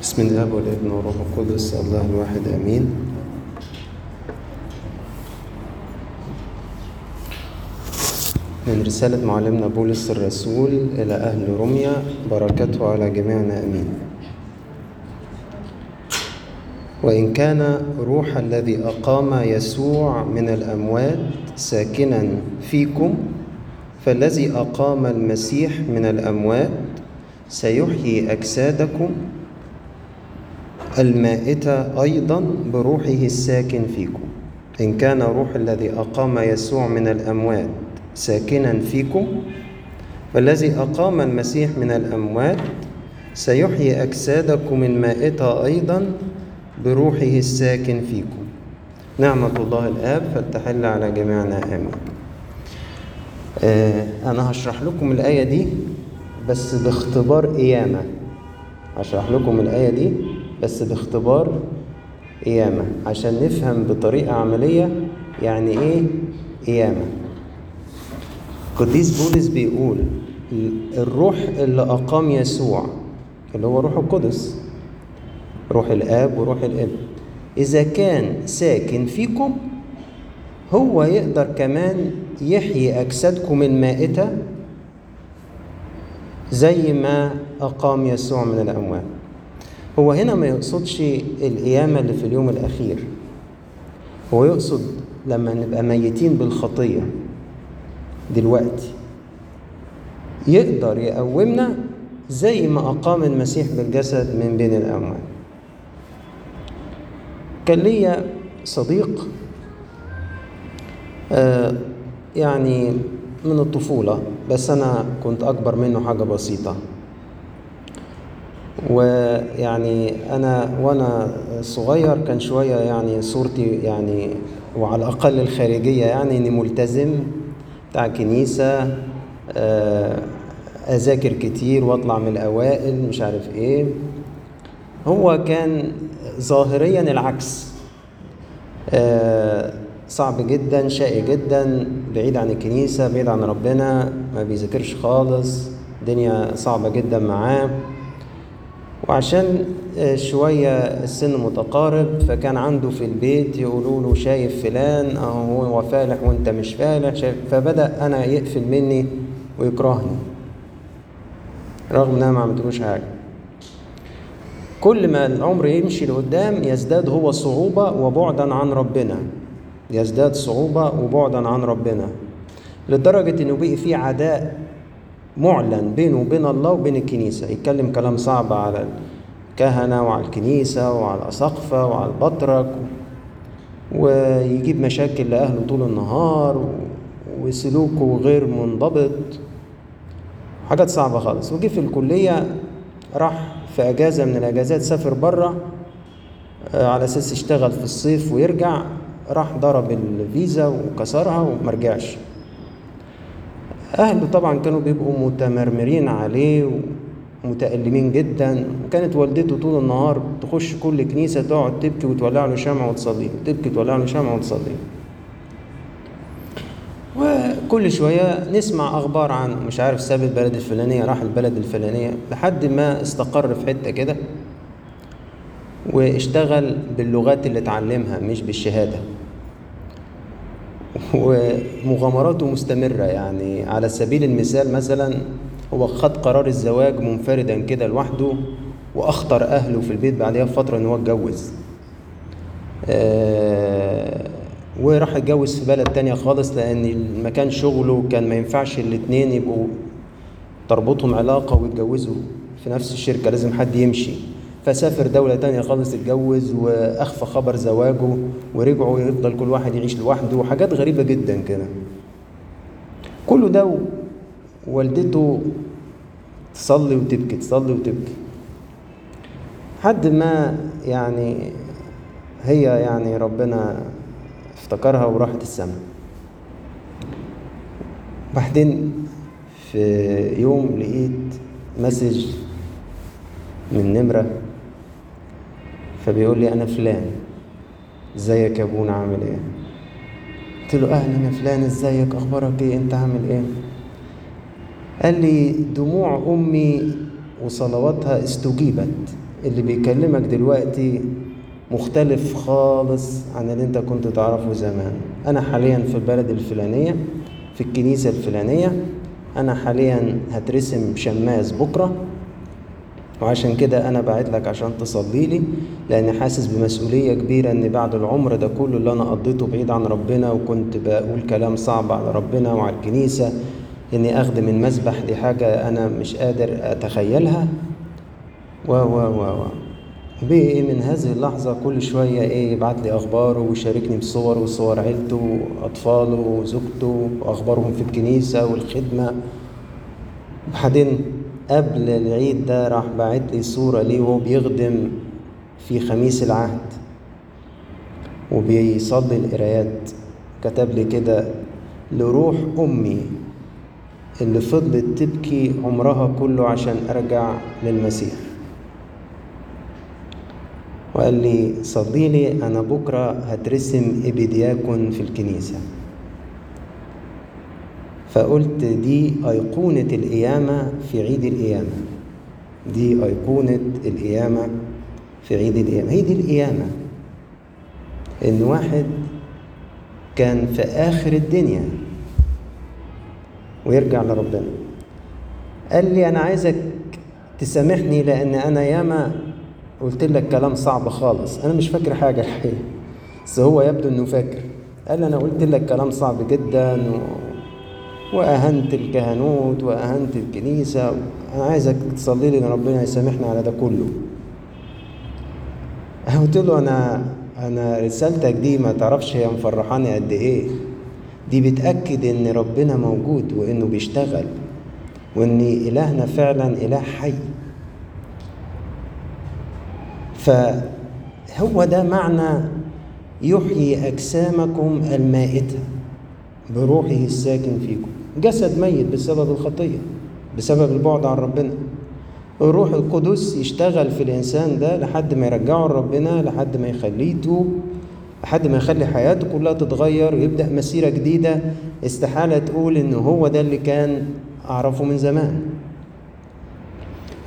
بسم الله والابن والروح القدس الله الواحد آمين. من رسالة معلمنا بولس الرسول إلى أهل روميا بركته على جميعنا أمين. وإن كان روح الذي أقام يسوع من الأموات ساكنا فيكم فالذي أقام المسيح من الأموات سيحيي أجسادكم المائتة أيضا بروحه الساكن فيكم. إن كان روح الذي أقام يسوع من الأموات ساكنا فيكم فالذي أقام المسيح من الأموات سيحيي أجسادكم المائتة أيضا بروحه الساكن فيكم. نعمة الله الآب فلتحل على جميعنا. آمين. آه أنا هشرح لكم الآية دي بس باختبار قيامة. هشرح لكم الآية دي. بس باختبار قيامة. عشان نفهم بطريقة عملية يعني إيه قيامة. قديس بولس بيقول الروح اللي أقام يسوع اللي هو روح القدس روح الآب وروح الابن إذا كان ساكن فيكم هو يقدر كمان يحيي أجسادكم المائتة زي ما أقام يسوع من الأموات. هو هنا ما يقصدش القيامة اللي في اليوم الأخير. هو يقصد لما نبقى ميتين بالخطية دلوقتي. يقدر يقومنا زي ما أقام المسيح بالجسد من بين الأموات كان ليا صديق آه يعني من الطفولة بس أنا كنت أكبر منه حاجة بسيطة. ويعني أنا وأنا صغير كان شوية يعني صورتي يعني وعلى الأقل الخارجية يعني إني ملتزم بتاع كنيسة أذاكر كتير وأطلع من الأوائل مش عارف إيه. هو كان ظاهريا العكس. صعب جدا شقي جدا بعيد عن الكنيسة بعيد عن ربنا ما بيذاكرش خالص الدنيا صعبة جدا معاه. وعشان شوية السن متقارب فكان عنده في البيت يقولوا له شايف فلان أهو هو فالح وأنت مش فالح شايف. فبدأ أنا يقفل مني ويكرهني. رغم ان أنا ما عملتلوش حاجة. كل ما العمر يمشي لقدام يزداد هو صعوبة وبعدا عن ربنا. يزداد صعوبة وبعدا عن ربنا. لدرجة إنه بقي في عداء معلن بينه وبين الله وبين الكنيسة. يتكلم كلام صعب على الكهنة وعلى الكنيسة وعلى الأساقفة وعلى البطرك ويجيب مشاكل لأهله طول النهار وسلوكه غير منضبط. حاجات صعبة خالص. وجي في الكلية راح في أجازة من الأجازات سافر بره على أساس يشتغل في الصيف ويرجع راح ضرب الفيزا وكسرها ومرجعش أهله طبعا كانوا بيبقوا متمرمرين عليه ومتألمين جدا. وكانت والدته طول النهار تخش كل كنيسة تقعد تبكي وتولع له شمعة وتصلي تبكي تولع له شمعة وتصلي. وكل شوية نسمع أخبار عنه مش عارف ساب البلد الفلانية راح البلد الفلانية لحد ما استقر في حتة كده واشتغل باللغات اللي اتعلمها مش بالشهادة. ومغامراته مستمرة. يعني على سبيل المثال مثلا هو خد قرار الزواج منفردا كده لوحده وأخطر أهله في البيت بعدها بفترة إن هو اتجوز. آه وراح اتجوز في بلد تانية خالص لأن مكان شغله كان ما ينفعش الاتنين يبقوا تربطهم علاقة ويتجوزوا في نفس الشركة لازم حد يمشي. فسافر دولة تانية خالص اتجوز وأخفى خبر زواجه ورجعوا يفضل كل واحد يعيش لوحده وحاجات غريبة جدا كده. كله ده والدته تصلي وتبكي تصلي وتبكي. حد ما يعني هي يعني ربنا افتكرها وراحت السماء. بعدين في يوم لقيت مسج من نمرة فبيقول لي أنا فلان إزيك يا أبونا؟ عامل إيه؟ قلت له أهلا يا فلان إزيك؟ أخبارك إيه؟ أنت عامل إيه؟ قال لي دموع أمي وصلواتها استجيبت. اللي بيكلمك دلوقتي مختلف خالص عن اللي أنت كنت تعرفه زمان. أنا حاليا في البلد الفلانية في الكنيسة الفلانية. أنا حاليا هترسم شماس بكرة. وعشان كده أنا بعت لك عشان تصلي لي لأن حاسس بمسؤولية كبيرة إن بعد العمر ده كله اللي أنا قضيته بعيد عن ربنا وكنت بقول كلام صعب على ربنا وعلى الكنيسة إني اخدم المسبح دي حاجة أنا مش قادر أتخيلها. و و و و. بإيه من هذه اللحظة كل شوية إيه يبعت لي أخباره ويشاركني بصور وصور عيلته وأطفاله وزوجته وأخبارهم في الكنيسة والخدمة. وبعدين قبل العيد ده راح باعت لي صورة ليه وهو بيخدم في خميس العهد وبيصلي القرايات. كتب لي كده لروح أمي اللي فضلت تبكي عمرها كله عشان أرجع للمسيح. وقال لي صلي لي أنا بكرة هترسم إبيدياكون في الكنيسة. فقلت دي أيقونة القيامة في عيد القيامة. دي أيقونة القيامة في عيد القيامة. هي دي القيامة. إن واحد كان في آخر الدنيا ويرجع لربنا. قال لي أنا عايزك تسامحني لأن أنا ياما قلت لك كلام صعب خالص. أنا مش فاكر حاجة الحقيقة بس هو يبدو إنه فاكر. قال أنا قلت لك كلام صعب جدا و... وأهنت الكهنوت وأهنت الكنيسة. أنا عايزك تصلي لي إن ربنا يسامحنا على ده كله. قلت له أنا أنا رسالتك دي ما تعرفش هي مفرحاني قد إيه. دي بتأكد إن ربنا موجود وإنه بيشتغل وإن إلهنا فعلا إله حي. فهو ده معنى يحيي أجسامكم المائتة بروحه الساكن فيكم. جسد ميت بسبب الخطية بسبب البعد عن ربنا. الروح القدس يشتغل في الإنسان ده لحد ما يرجعه لربنا لحد ما يخليه يتوب لحد ما يخلي حياته كلها تتغير ويبدأ مسيرة جديدة. استحالة تقول إن هو ده اللي كان أعرفه من زمان.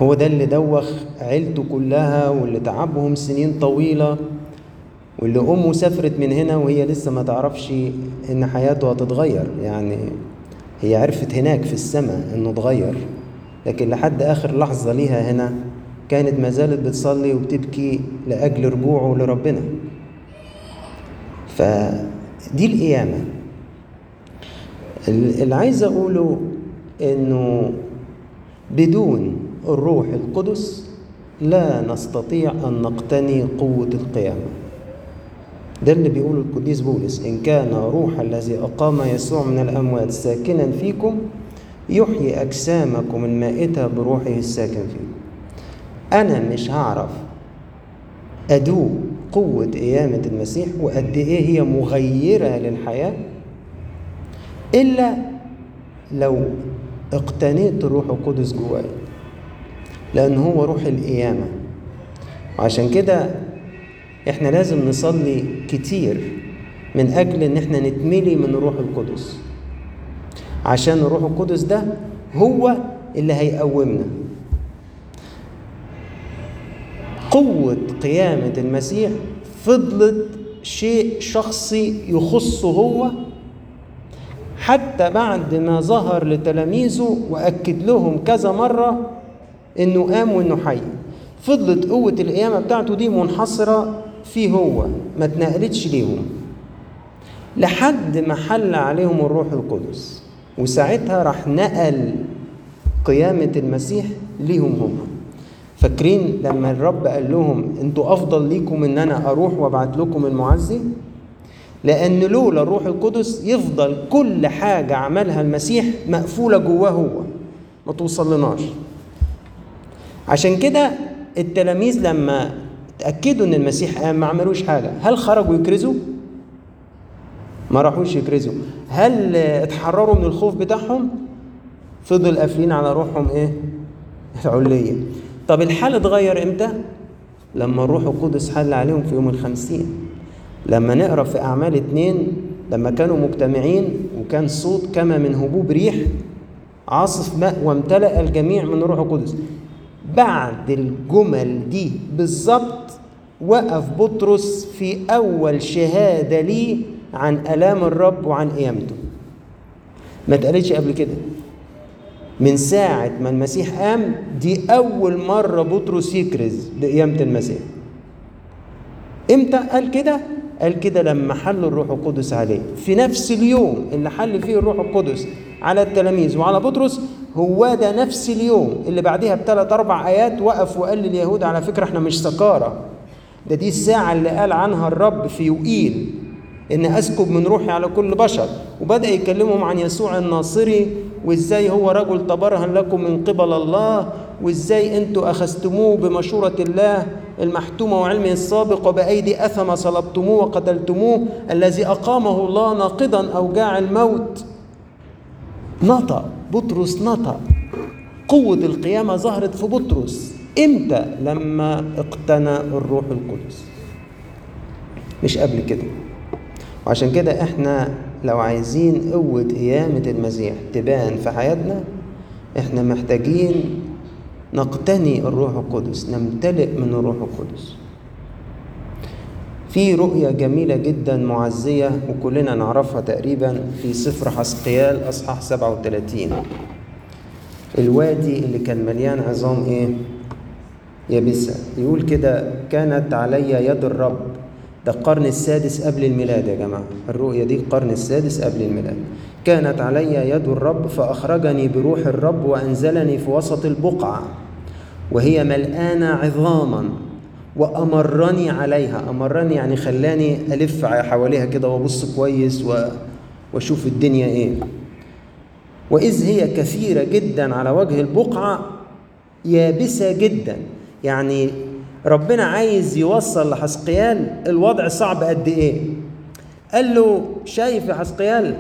هو ده اللي دوخ عيلته كلها واللي تعبهم سنين طويلة واللي أمه سافرت من هنا وهي لسه ما تعرفش إن حياته هتتغير. يعني هي عرفت هناك في السماء إنه اتغير لكن لحد آخر لحظة ليها هنا كانت ما زالت بتصلي وبتبكي لأجل رجوعه لربنا. فدي القيامة. اللي عايز أقوله إنه بدون الروح القدس لا نستطيع أن نقتني قوة القيامة. ده اللي بيقوله القديس بولس إن كان روح الذي أقام يسوع من الأموات ساكنا فيكم يحيي أجسامكم المائتة بروحه الساكن فيكم أنا مش هعرف أدوق قوة قيامة المسيح وقد إيه هي مغيرة للحياة إلا لو اقتنيت الروح القدس جواي لأن هو روح القيامة. وعشان كده إحنا لازم نصلي كتير من أجل إن إحنا نتملي من الروح القدس. عشان الروح القدس ده هو اللي هيقومنا. قوة قيامة المسيح فضلت شيء شخصي يخصه هو حتى بعد ما ظهر لتلاميذه وأكد لهم كذا مرة إنه قام وإنه حي. فضلت قوة القيامة بتاعته دي منحصرة فيه هو ما اتنقلتش ليهم. لحد ما حل عليهم الروح القدس وساعتها راح نقل قيامة المسيح ليهم هم. فاكرين لما الرب قال لهم أنتوا أفضل ليكم إن أنا أروح وأبعت لكم المعزي لأن لولا الروح القدس يفضل كل حاجة عملها المسيح مقفولة جواه هو ما توصلناش. عشان كده التلاميذ لما اتأكدوا إن المسيح قام ما عملوش حاجة. هل خرجوا يكرزوا؟ ما راحوش يكرزوا. هل اتحرروا من الخوف بتاعهم؟ فضل قافلين على روحهم إيه؟ العلية طب الحال اتغير إمتى؟ لما الروح القدس حل عليهم في يوم الخمسين لما نقرأ في أعمال اتنين لما كانوا مجتمعين وكان صوت كما من هبوب ريح عاصف ماء وامتلأ الجميع من الروح القدس. بعد الجمل دي بالظبط وقف بطرس في أول شهادة ليه عن آلام الرب وعن قيامته. ما اتقالتش قبل كده؟ من ساعة ما المسيح قام دي أول مرة بطرس يكرز بقيامة المسيح. إمتى قال كده؟ قال كده لما حل الروح القدس عليه. في نفس اليوم اللي حل فيه الروح القدس على التلاميذ وعلى بطرس هو ده نفس اليوم اللي بعديها بثلاث أربع آيات وقف وقال لليهود على فكرة إحنا مش سكارى ده دي الساعة اللي قال عنها الرب في يوئيل ان أسكب من روحي على كل بشر. وبدأ يكلمهم عن يسوع الناصري وإزاي هو رجل تبرهن لكم من قبل الله وإزاي أنتوا أخذتموه بمشورة الله المحتومة وعلمه السابق وبأيدي أثم صلبتموه وقتلتموه الذي أقامه الله ناقضا أوجاع الموت. نطق بطرس نطق. قوة القيامة ظهرت في بطرس. إمتى لما اقتنى الروح القدس؟ مش قبل كده. وعشان كده إحنا لو عايزين قوة قيامة المسيح تبان في حياتنا إحنا محتاجين نقتني الروح القدس نمتلئ من الروح القدس. في رؤية جميلة جدا معزية وكلنا نعرفها تقريبا في سفر حسقيال أصحاح 37 الوادي اللي كان مليان عظام إيه؟ يابسة يقول كده كانت علي يد الرب ده القرن السادس قبل الميلاد يا جماعة. الرؤية دي القرن السادس قبل الميلاد. كانت علي يد الرب فأخرجني بروح الرب وأنزلني في وسط البقعة وهي ملآنة عظاما وأمرني عليها. أمرني يعني خلاني ألف حواليها كده وأبص كويس و... وأشوف الدنيا إيه. وإذ هي كثيرة جدا على وجه البقعة يابسة جدا. يعني ربنا عايز يوصل لحسقيال الوضع صعب قد إيه. قال له شايف يا حسقيال؟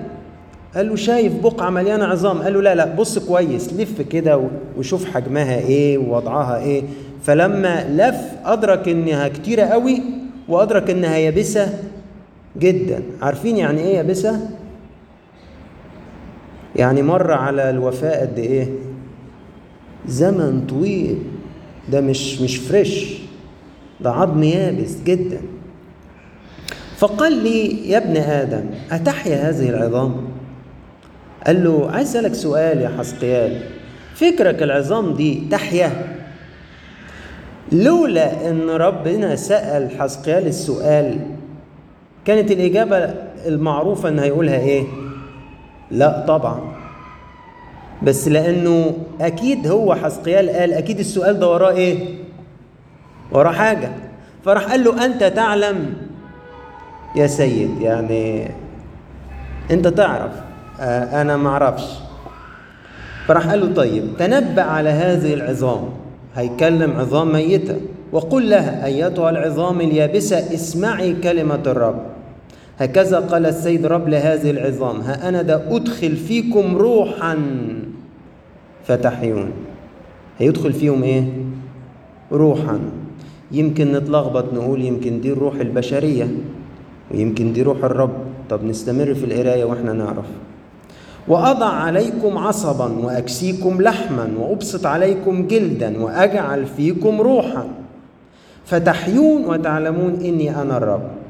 قال له شايف بقعة مليانة عظام. قال له لا لا بص كويس لف كده وشوف حجمها إيه ووضعها إيه. فلما لف أدرك إنها كتيرة قوي وأدرك إنها يابسة جدا. عارفين يعني إيه يابسة؟ يعني مر على الوفاة قد إيه؟ زمن طويل. ده مش مش فريش ده عظم يابس جدا فقال لي يا ابن آدم أتحيا هذه العظام؟ قال له عايز أسألك سؤال يا حسقيال فكرك العظام دي تحيا؟ لولا إن ربنا سأل حسقيال السؤال كانت الإجابة المعروفة إن هيقولها إيه؟ لا طبعا بس لأنه أكيد هو حسقيال قال أكيد السؤال ده وراه إيه؟ وراه حاجة. فراح قال له أنت تعلم يا سيد يعني أنت تعرف آه أنا ما أعرفش. فراح قال له طيب تنبأ على هذه العظام. هيكلم عظام ميتة وقل لها أيتها العظام اليابسة اسمعي كلمة الرب. هكذا قال السيد رب لهذه العظام ها أنا ده أدخل فيكم روحا فتحيون. هيدخل فيهم إيه؟ روحا. يمكن نتلخبط نقول يمكن دي الروح البشرية ويمكن دي روح الرب. طب نستمر في القراية وإحنا نعرف. وأضع عليكم عصبا وأكسيكم لحما وأبسط عليكم جلدا وأجعل فيكم روحا. فتحيون وتعلمون إني أنا الرب.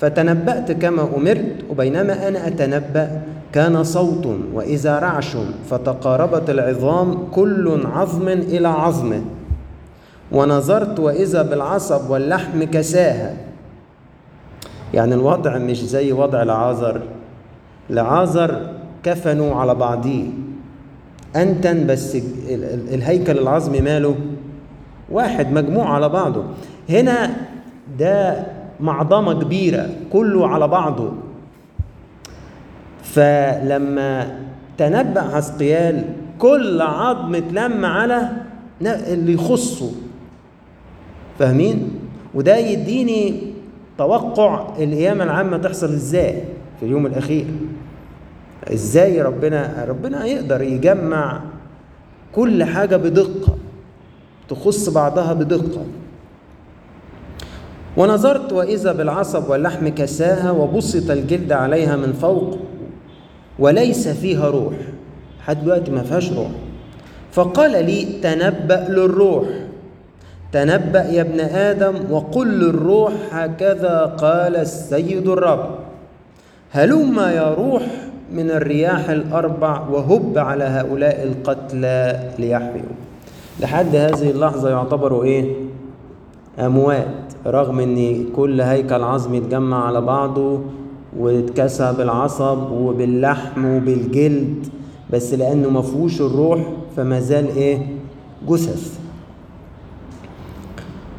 فتنبأت كما أمرت وبينما أنا أتنبأ كان صوت وإذا رعش فتقاربت العظام كل عظم إلى عظمه ونظرت وإذا بالعصب واللحم كساها. يعني الوضع مش زي وضع لعازر لعازر كفنوا على بعضيه. أنتن بس الهيكل العظمي ماله؟ واحد مجموع على بعضه. هنا ده معضمة كبيرة كله على بعضه. فلما تنبأ حسقيال كل عظم اتلم على اللي يخصه. فاهمين؟ وده يديني توقع القيامة العامة تحصل إزاي في اليوم الأخير. إزاي ربنا ربنا يقدر يجمع كل حاجة بدقة تخص بعضها بدقة. ونظرت وإذا بالعصب واللحم كساها وبسط الجلد عليها من فوق وليس فيها روح. لحد دلوقتي ما فيهاش روح. فقال لي تنبأ للروح. تنبأ يا ابن آدم وقل للروح هكذا قال السيد الرب. هلما يا روح من الرياح الأربع وهب على هؤلاء القتلى ليحيوا. لحد هذه اللحظة يعتبروا إيه؟ أموات رغم إن كل هيكل عظمي اتجمع على بعضه واتكسى بالعصب وباللحم وبالجلد بس لأنه مفهوش الروح فما زال إيه؟ جثث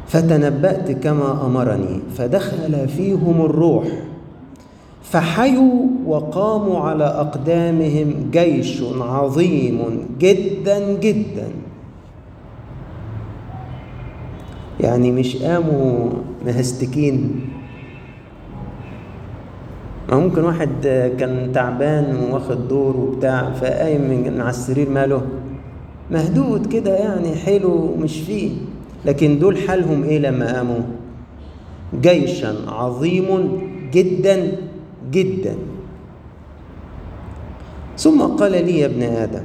فتنبأت كما أمرني فدخل فيهم الروح فحيوا وقاموا على أقدامهم جيش عظيم جدا جدا يعني مش قاموا مهستكين. ما ممكن واحد كان تعبان واخد دور وبتاع فقايم من على السرير ماله. مهدود كده يعني حلو مش فيه. لكن دول حالهم إيه لما قاموا؟ جيشا عظيم جدا جدا. ثم قال لي يا ابن آدم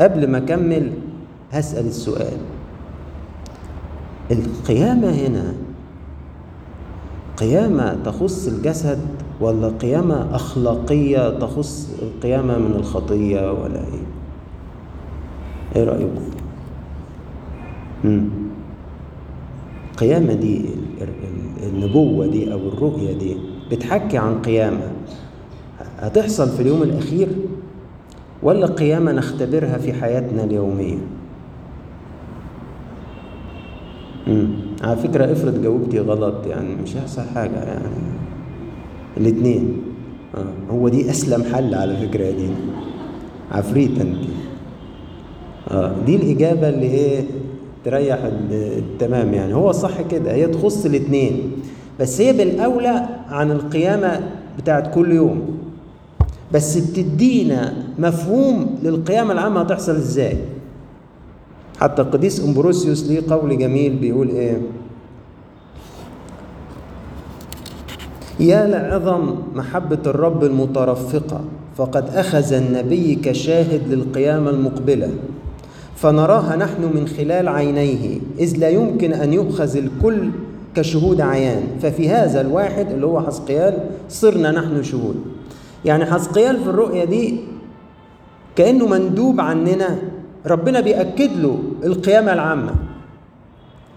قبل ما أكمل هسأل السؤال. القيامة هنا قيامة تخص الجسد ولا قيامة أخلاقية تخص القيامة من الخطية ولا إيه؟ إيه رايكم القيامة دي النبوة دي أو الرؤية دي بتحكي عن قيامة. هتحصل في اليوم الأخير ولا قيامة نختبرها في حياتنا اليومية مم. على فكرة افرض جاوبتي غلط يعني مش هيحصل حاجة يعني الاتنين آه. هو دي أسلم حل على فكرة دي عفريت أنت آه. دي الإجابة اللي إيه تريح التمام يعني هو صح كده هي تخص الاثنين بس هي بالأولى عن القيامة بتاعت كل يوم بس بتدينا مفهوم للقيامة العامة هتحصل إزاي حتى القديس أمبروسيوس ليه قول جميل بيقول إيه؟ يا لعظم محبة الرب المترفقة فقد أخذ النبي كشاهد للقيامة المقبلة فنراها نحن من خلال عينيه إذ لا يمكن أن يؤخذ الكل كشهود عيان ففي هذا الواحد اللي هو حسقيال صرنا نحن شهود. يعني حسقيال في الرؤية دي كأنه مندوب عننا ربنا بيأكد له القيامة العامة.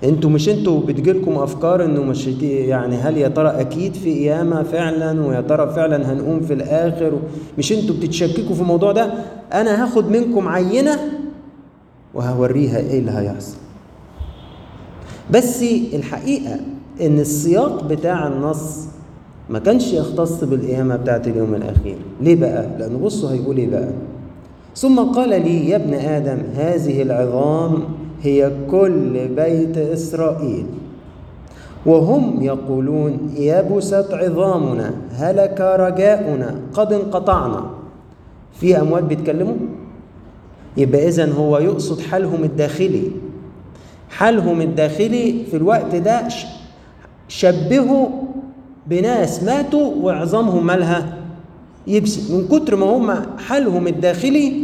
أنتوا مش أنتوا بتجيلكم أفكار إنه مش يعني هل يا ترى أكيد في قيامة فعلا ويا ترى فعلا هنقوم في الآخر؟ مش أنتوا بتتشككوا في الموضوع ده؟ أنا هاخد منكم عينة وهوريها إيه اللي هيحصل. بس الحقيقة إن السياق بتاع النص ما كانش يختص بالقيامة بتاعت اليوم الأخير. ليه بقى؟ لأن بصوا هيقول إيه بقى؟ ثم قال لي يا ابن آدم هذه العظام هي كل بيت إسرائيل. وهم يقولون يبست عظامنا هلك رجاؤنا قد انقطعنا. في أموات بيتكلموا؟ يبقى اذا هو يقصد حالهم الداخلي. حالهم الداخلي في الوقت ده شبهوا بناس ماتوا وعظامهم مالها يبس من كتر ما هم حالهم الداخلي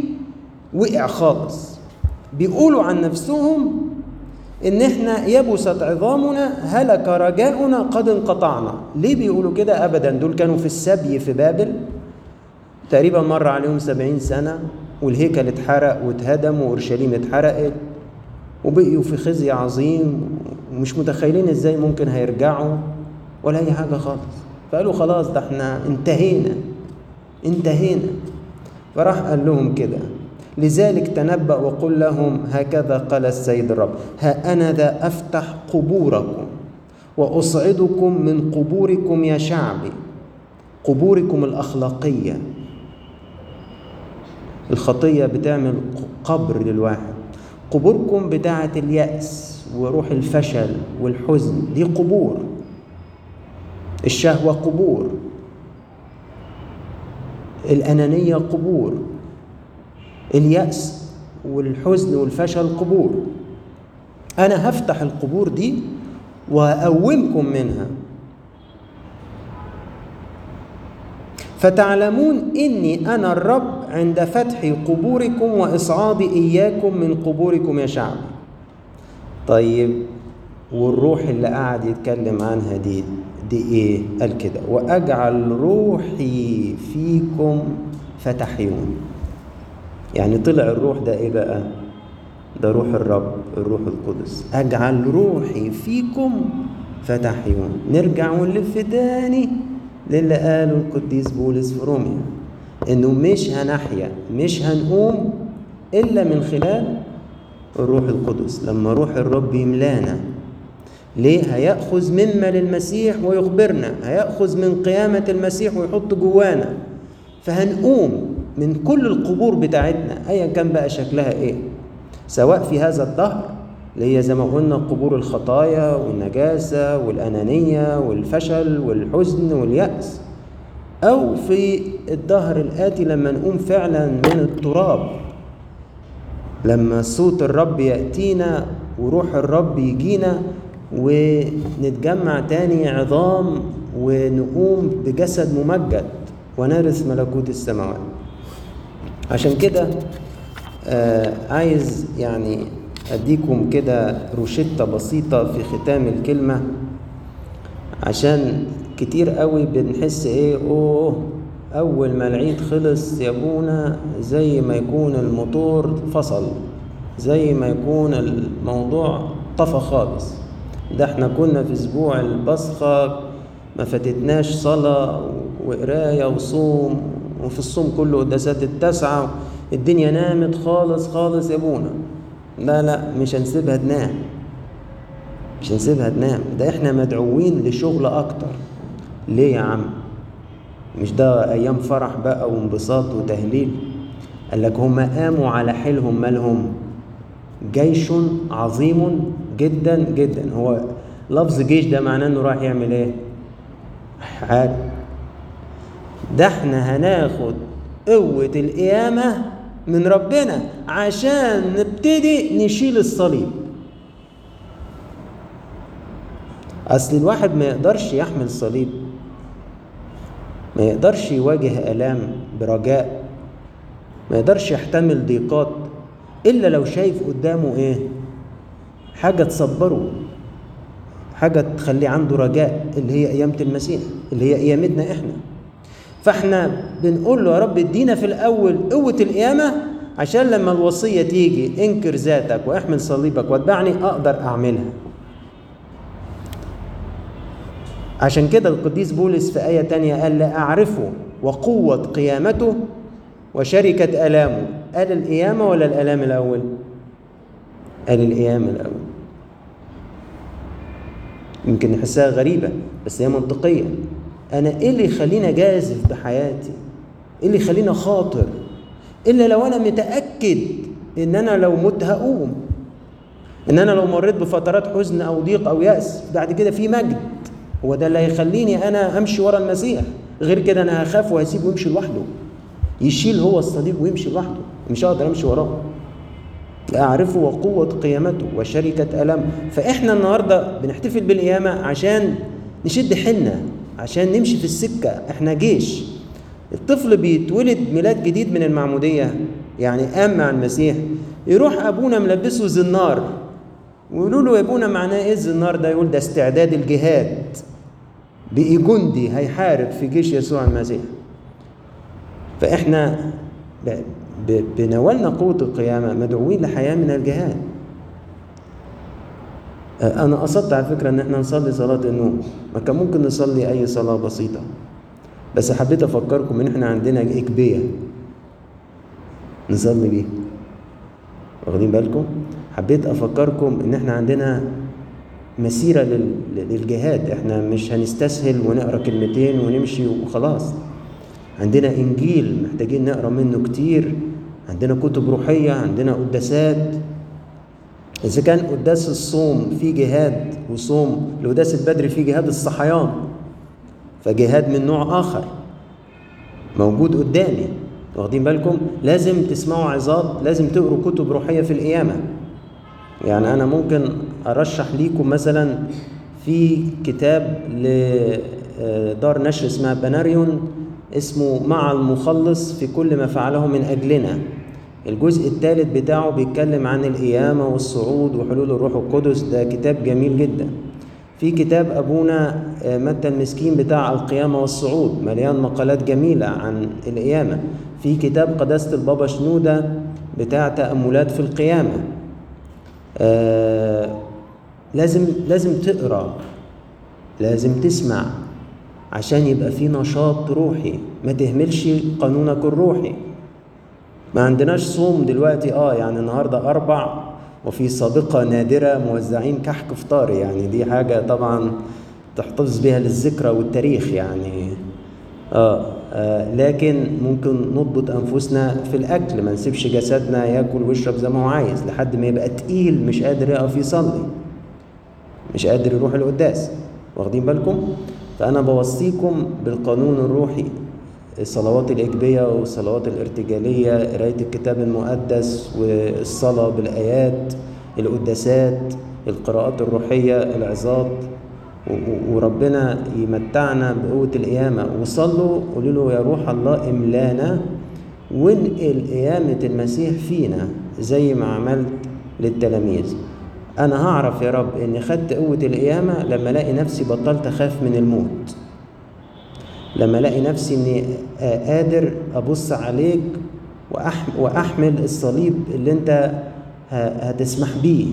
وقع خالص. بيقولوا عن نفسهم إن إحنا يبست عظامنا هلك رجاؤنا قد انقطعنا. ليه بيقولوا كده؟ ابدا. دول كانوا في السبي في بابل. تقريبا مر عليهم سبعين سنة والهيكل اتحرق واتهدم وأورشليم اتحرقت. وبقيوا في خزي عظيم ومش متخيلين إزاي ممكن هيرجعوا ولا أي حاجة خالص. فقالوا خلاص ده إحنا انتهينا. انتهينا. فراح قال لهم كده لذلك تنبأ وقل لهم هكذا قال السيد الرب ها أنا ذا أفتح قبوركم وأصعدكم من قبوركم يا شعبي قبوركم الأخلاقية. الخطية بتعمل قبر للواحد. قبوركم بتاعة اليأس وروح الفشل والحزن دي قبور. الشهوة قبور. الأنانية قبور اليأس والحزن والفشل قبور. أنا هفتح القبور دي وأقومكم منها. فتعلمون إني أنا الرب عند فتح قبوركم وإصعاد إياكم من قبوركم يا شعب. طيب والروح اللي قعد يتكلم عنها دي دي إيه؟ قال كده وأجعل روحي فيكم فتحيون. يعني طلع الروح ده إيه بقى؟ ده روح الرب الروح القدس. أجعل روحي فيكم فتحيون. نرجع ونلف تاني للي قاله القديس بولس في روميا إنه مش هنحيا مش هنقوم إلا من خلال الروح القدس. لما روح الرب يملانا ليه؟ هيأخذ مما للمسيح ويخبرنا. هيأخذ من قيامة المسيح ويحط جوانا. فهنقوم من كل القبور بتاعتنا ايا كان بقى شكلها إيه؟ سواء في هذا الدهر اللي هي زي ما قلنا قبور الخطايا والنجاسة والأنانية والفشل والحزن واليأس. أو في الدهر الآتي لما نقوم فعلا من التراب. لما صوت الرب يأتينا وروح الرب يجينا ونتجمع تاني عظام ونقوم بجسد ممجد ونرث ملكوت السماوات. عشان كده آه عايز يعني أديكم كده روشتة بسيطة في ختام الكلمة عشان كتير قوي بنحس إيه أوه أول ما العيد خلص يا أبونا زي ما يكون الموتور فصل زي ما يكون الموضوع طفى خالص. ده إحنا كنا في أسبوع البصخة ما فاتتناش صلاة وقراية وصوم وفي الصوم كله قداسات التسعة الدنيا نامت خالص خالص يا أبونا. لا لا مش هنسيبها تنام. مش هنسيبها تنام. ده إحنا مدعوين لشغل أكتر. ليه يا عم؟ مش ده أيام فرح بقى وانبساط وتهليل؟ قال لك هم قاموا على حيلهم مالهم جيش عظيم جدا جدا. هو لفظ جيش ده معناه إنه راح يعمل إيه؟ حاجة. ده إحنا هناخد قوة القيامة من ربنا عشان نبتدي نشيل الصليب. أصل الواحد ما يقدرش يحمل صليب. ما يقدرش يواجه آلام برجاء. ما يقدرش يحتمل ضيقات إلا لو شايف قدامه إيه؟ حاجة تصبره حاجة تخليه عنده رجاء اللي هي قيامه المسيح اللي هي قيامتنا إحنا. فإحنا بنقول له يا رب ادينا في الأول قوة القيامة عشان لما الوصية تيجي انكر ذاتك واحمل صليبك واتبعني أقدر أعملها. عشان كده القديس بولس في آية تانية قال لا أعرفه وقوة قيامته وشركة آلامه. قال القيامة ولا الآلام الأول؟ قال القيامة الأول. يمكن نحسها غريبة بس هي منطقية. أنا إيه اللي يخليني أجازف بحياتي؟ إيه اللي يخليني خاطر؟ إلا لو أنا متأكد إن أنا لو مت هقوم. إن أنا لو مريت بفترات حزن أو ضيق أو يأس بعد كده في مجد. هو ده اللي هيخليني أنا أمشي ورا المسيح. غير كده أنا هخاف وهسيبه يمشي لوحده. يشيل هو الصليب ويمشي لوحده. مش هقدر أمشي وراه. أعرفه وقوة قيامته وشركة ألم. فإحنا النهاردة بنحتفل بالقيامة عشان نشد حنا عشان نمشي في السكة. إحنا جيش. الطفل بيتولد ميلاد جديد من المعمودية يعني قام مع المسيح. يروح أبونا ملبسه زنار. ويقولوا له يا أبونا معناه إيه الزنار ده؟ يقول ده استعداد الجهاد. بقي جندي هيحارب في جيش يسوع المسيح. فإحنا بنوالنا قوة القيامة مدعوين لحياة من الجهاد. أنا قصدت على فكرة إن إحنا نصلي صلاة النوم ما كان ممكن نصلي أي صلاة بسيطة. بس حبيت أفكركم إن إحنا عندنا إكبية. نصلي بيها. واخدين بالكم؟ حبيت أفكركم إن إحنا عندنا مسيرة للجهاد. إحنا مش هنستسهل ونقرأ كلمتين ونمشي وخلاص. عندنا إنجيل محتاجين نقرأ منه كتير عندنا كتب روحية عندنا قداسات. إذا كان قداس الصوم في جهاد وصوم القداس البدري في جهاد الصحيان فجهاد من نوع آخر موجود قدامي. واخدين بالكم؟ لازم تسمعوا عظات لازم تقروا كتب روحية في القيامة. يعني أنا ممكن أرشح ليكم مثلا في كتاب لدار نشر اسمها بناريون اسمه مع المخلص في كل ما فعله من أجلنا. الجزء الثالث بتاعه بيتكلم عن القيامة والصعود وحلول الروح القدس. ده كتاب جميل جدا. في كتاب أبونا متى المسكين بتاع القيامة والصعود. مليان مقالات جميلة عن القيامة. في كتاب قداسة البابا شنودة بتاع تأملات في القيامة. آه لازم لازم تقرأ. لازم تسمع. عشان يبقى في نشاط روحي. ما تهملش قانونك الروحي. ما عندناش صوم دلوقتي. آه يعني النهارده أربع وفي سابقه نادرة موزعين كحك فطار. يعني دي حاجة طبعا تحتفظ بها للذكرى والتاريخ يعني. آه, آه لكن ممكن نضبط أنفسنا في الأكل. ما نسيبش جسدنا ياكل ويشرب زي ما هو عايز لحد ما يبقى تقيل مش قادر يقف يصلي مش قادر يروح القداس. واخدين بالكم؟ فأنا بوصيكم بالقانون الروحي الصلوات الإجبية والصلوات الارتجالية قراية الكتاب المقدس والصلاة بالآيات القداسات القراءات الروحية العظات وربنا يمتعنا بقوة القيامة. وصلوا قولوا له يا روح الله املانا وانقل قيامة المسيح فينا زي ما عملت للتلاميذ. أنا هعرف يا رب إني خدت قوة القيامة لما ألاقي نفسي بطلت أخاف من الموت. لما ألاقي نفسي إني قادر أبص عليك وأحمل الصليب اللي أنت هتسمح بيه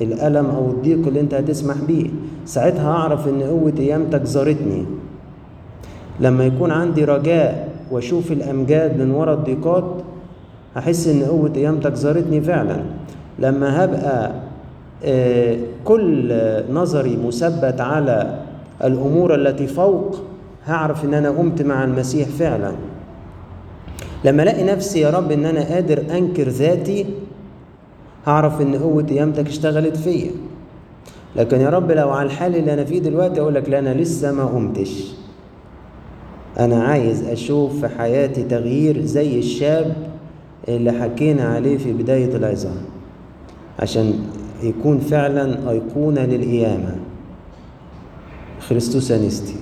الألم أو الضيق اللي أنت هتسمح بيه. ساعتها اعرف إن قوة قيامتك زارتني. لما يكون عندي رجاء وأشوف الأمجاد من ورا الضيقات هحس إن قوة قيامتك زارتني فعلا. لما هبقى كل نظري مثبت على الأمور التي فوق هعرف إن أنا قمت مع المسيح فعلا. لما ألاقي نفسي يا رب إن أنا قادر أنكر ذاتي هعرف إن قوة قيامتك اشتغلت فيا. لكن يا رب لو على الحال اللي أنا فيه دلوقتي أقول لك لا أنا لسه ما قمتش. أنا عايز أشوف في حياتي تغيير زي الشاب اللي حكينا عليه في بداية العظام. عشان يكون فعلا ايقونه للقيامة. خريستوس انستي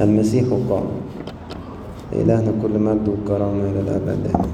المسيح قام. إلهنا كل مجد وكرامة إلى الأبد. آمين.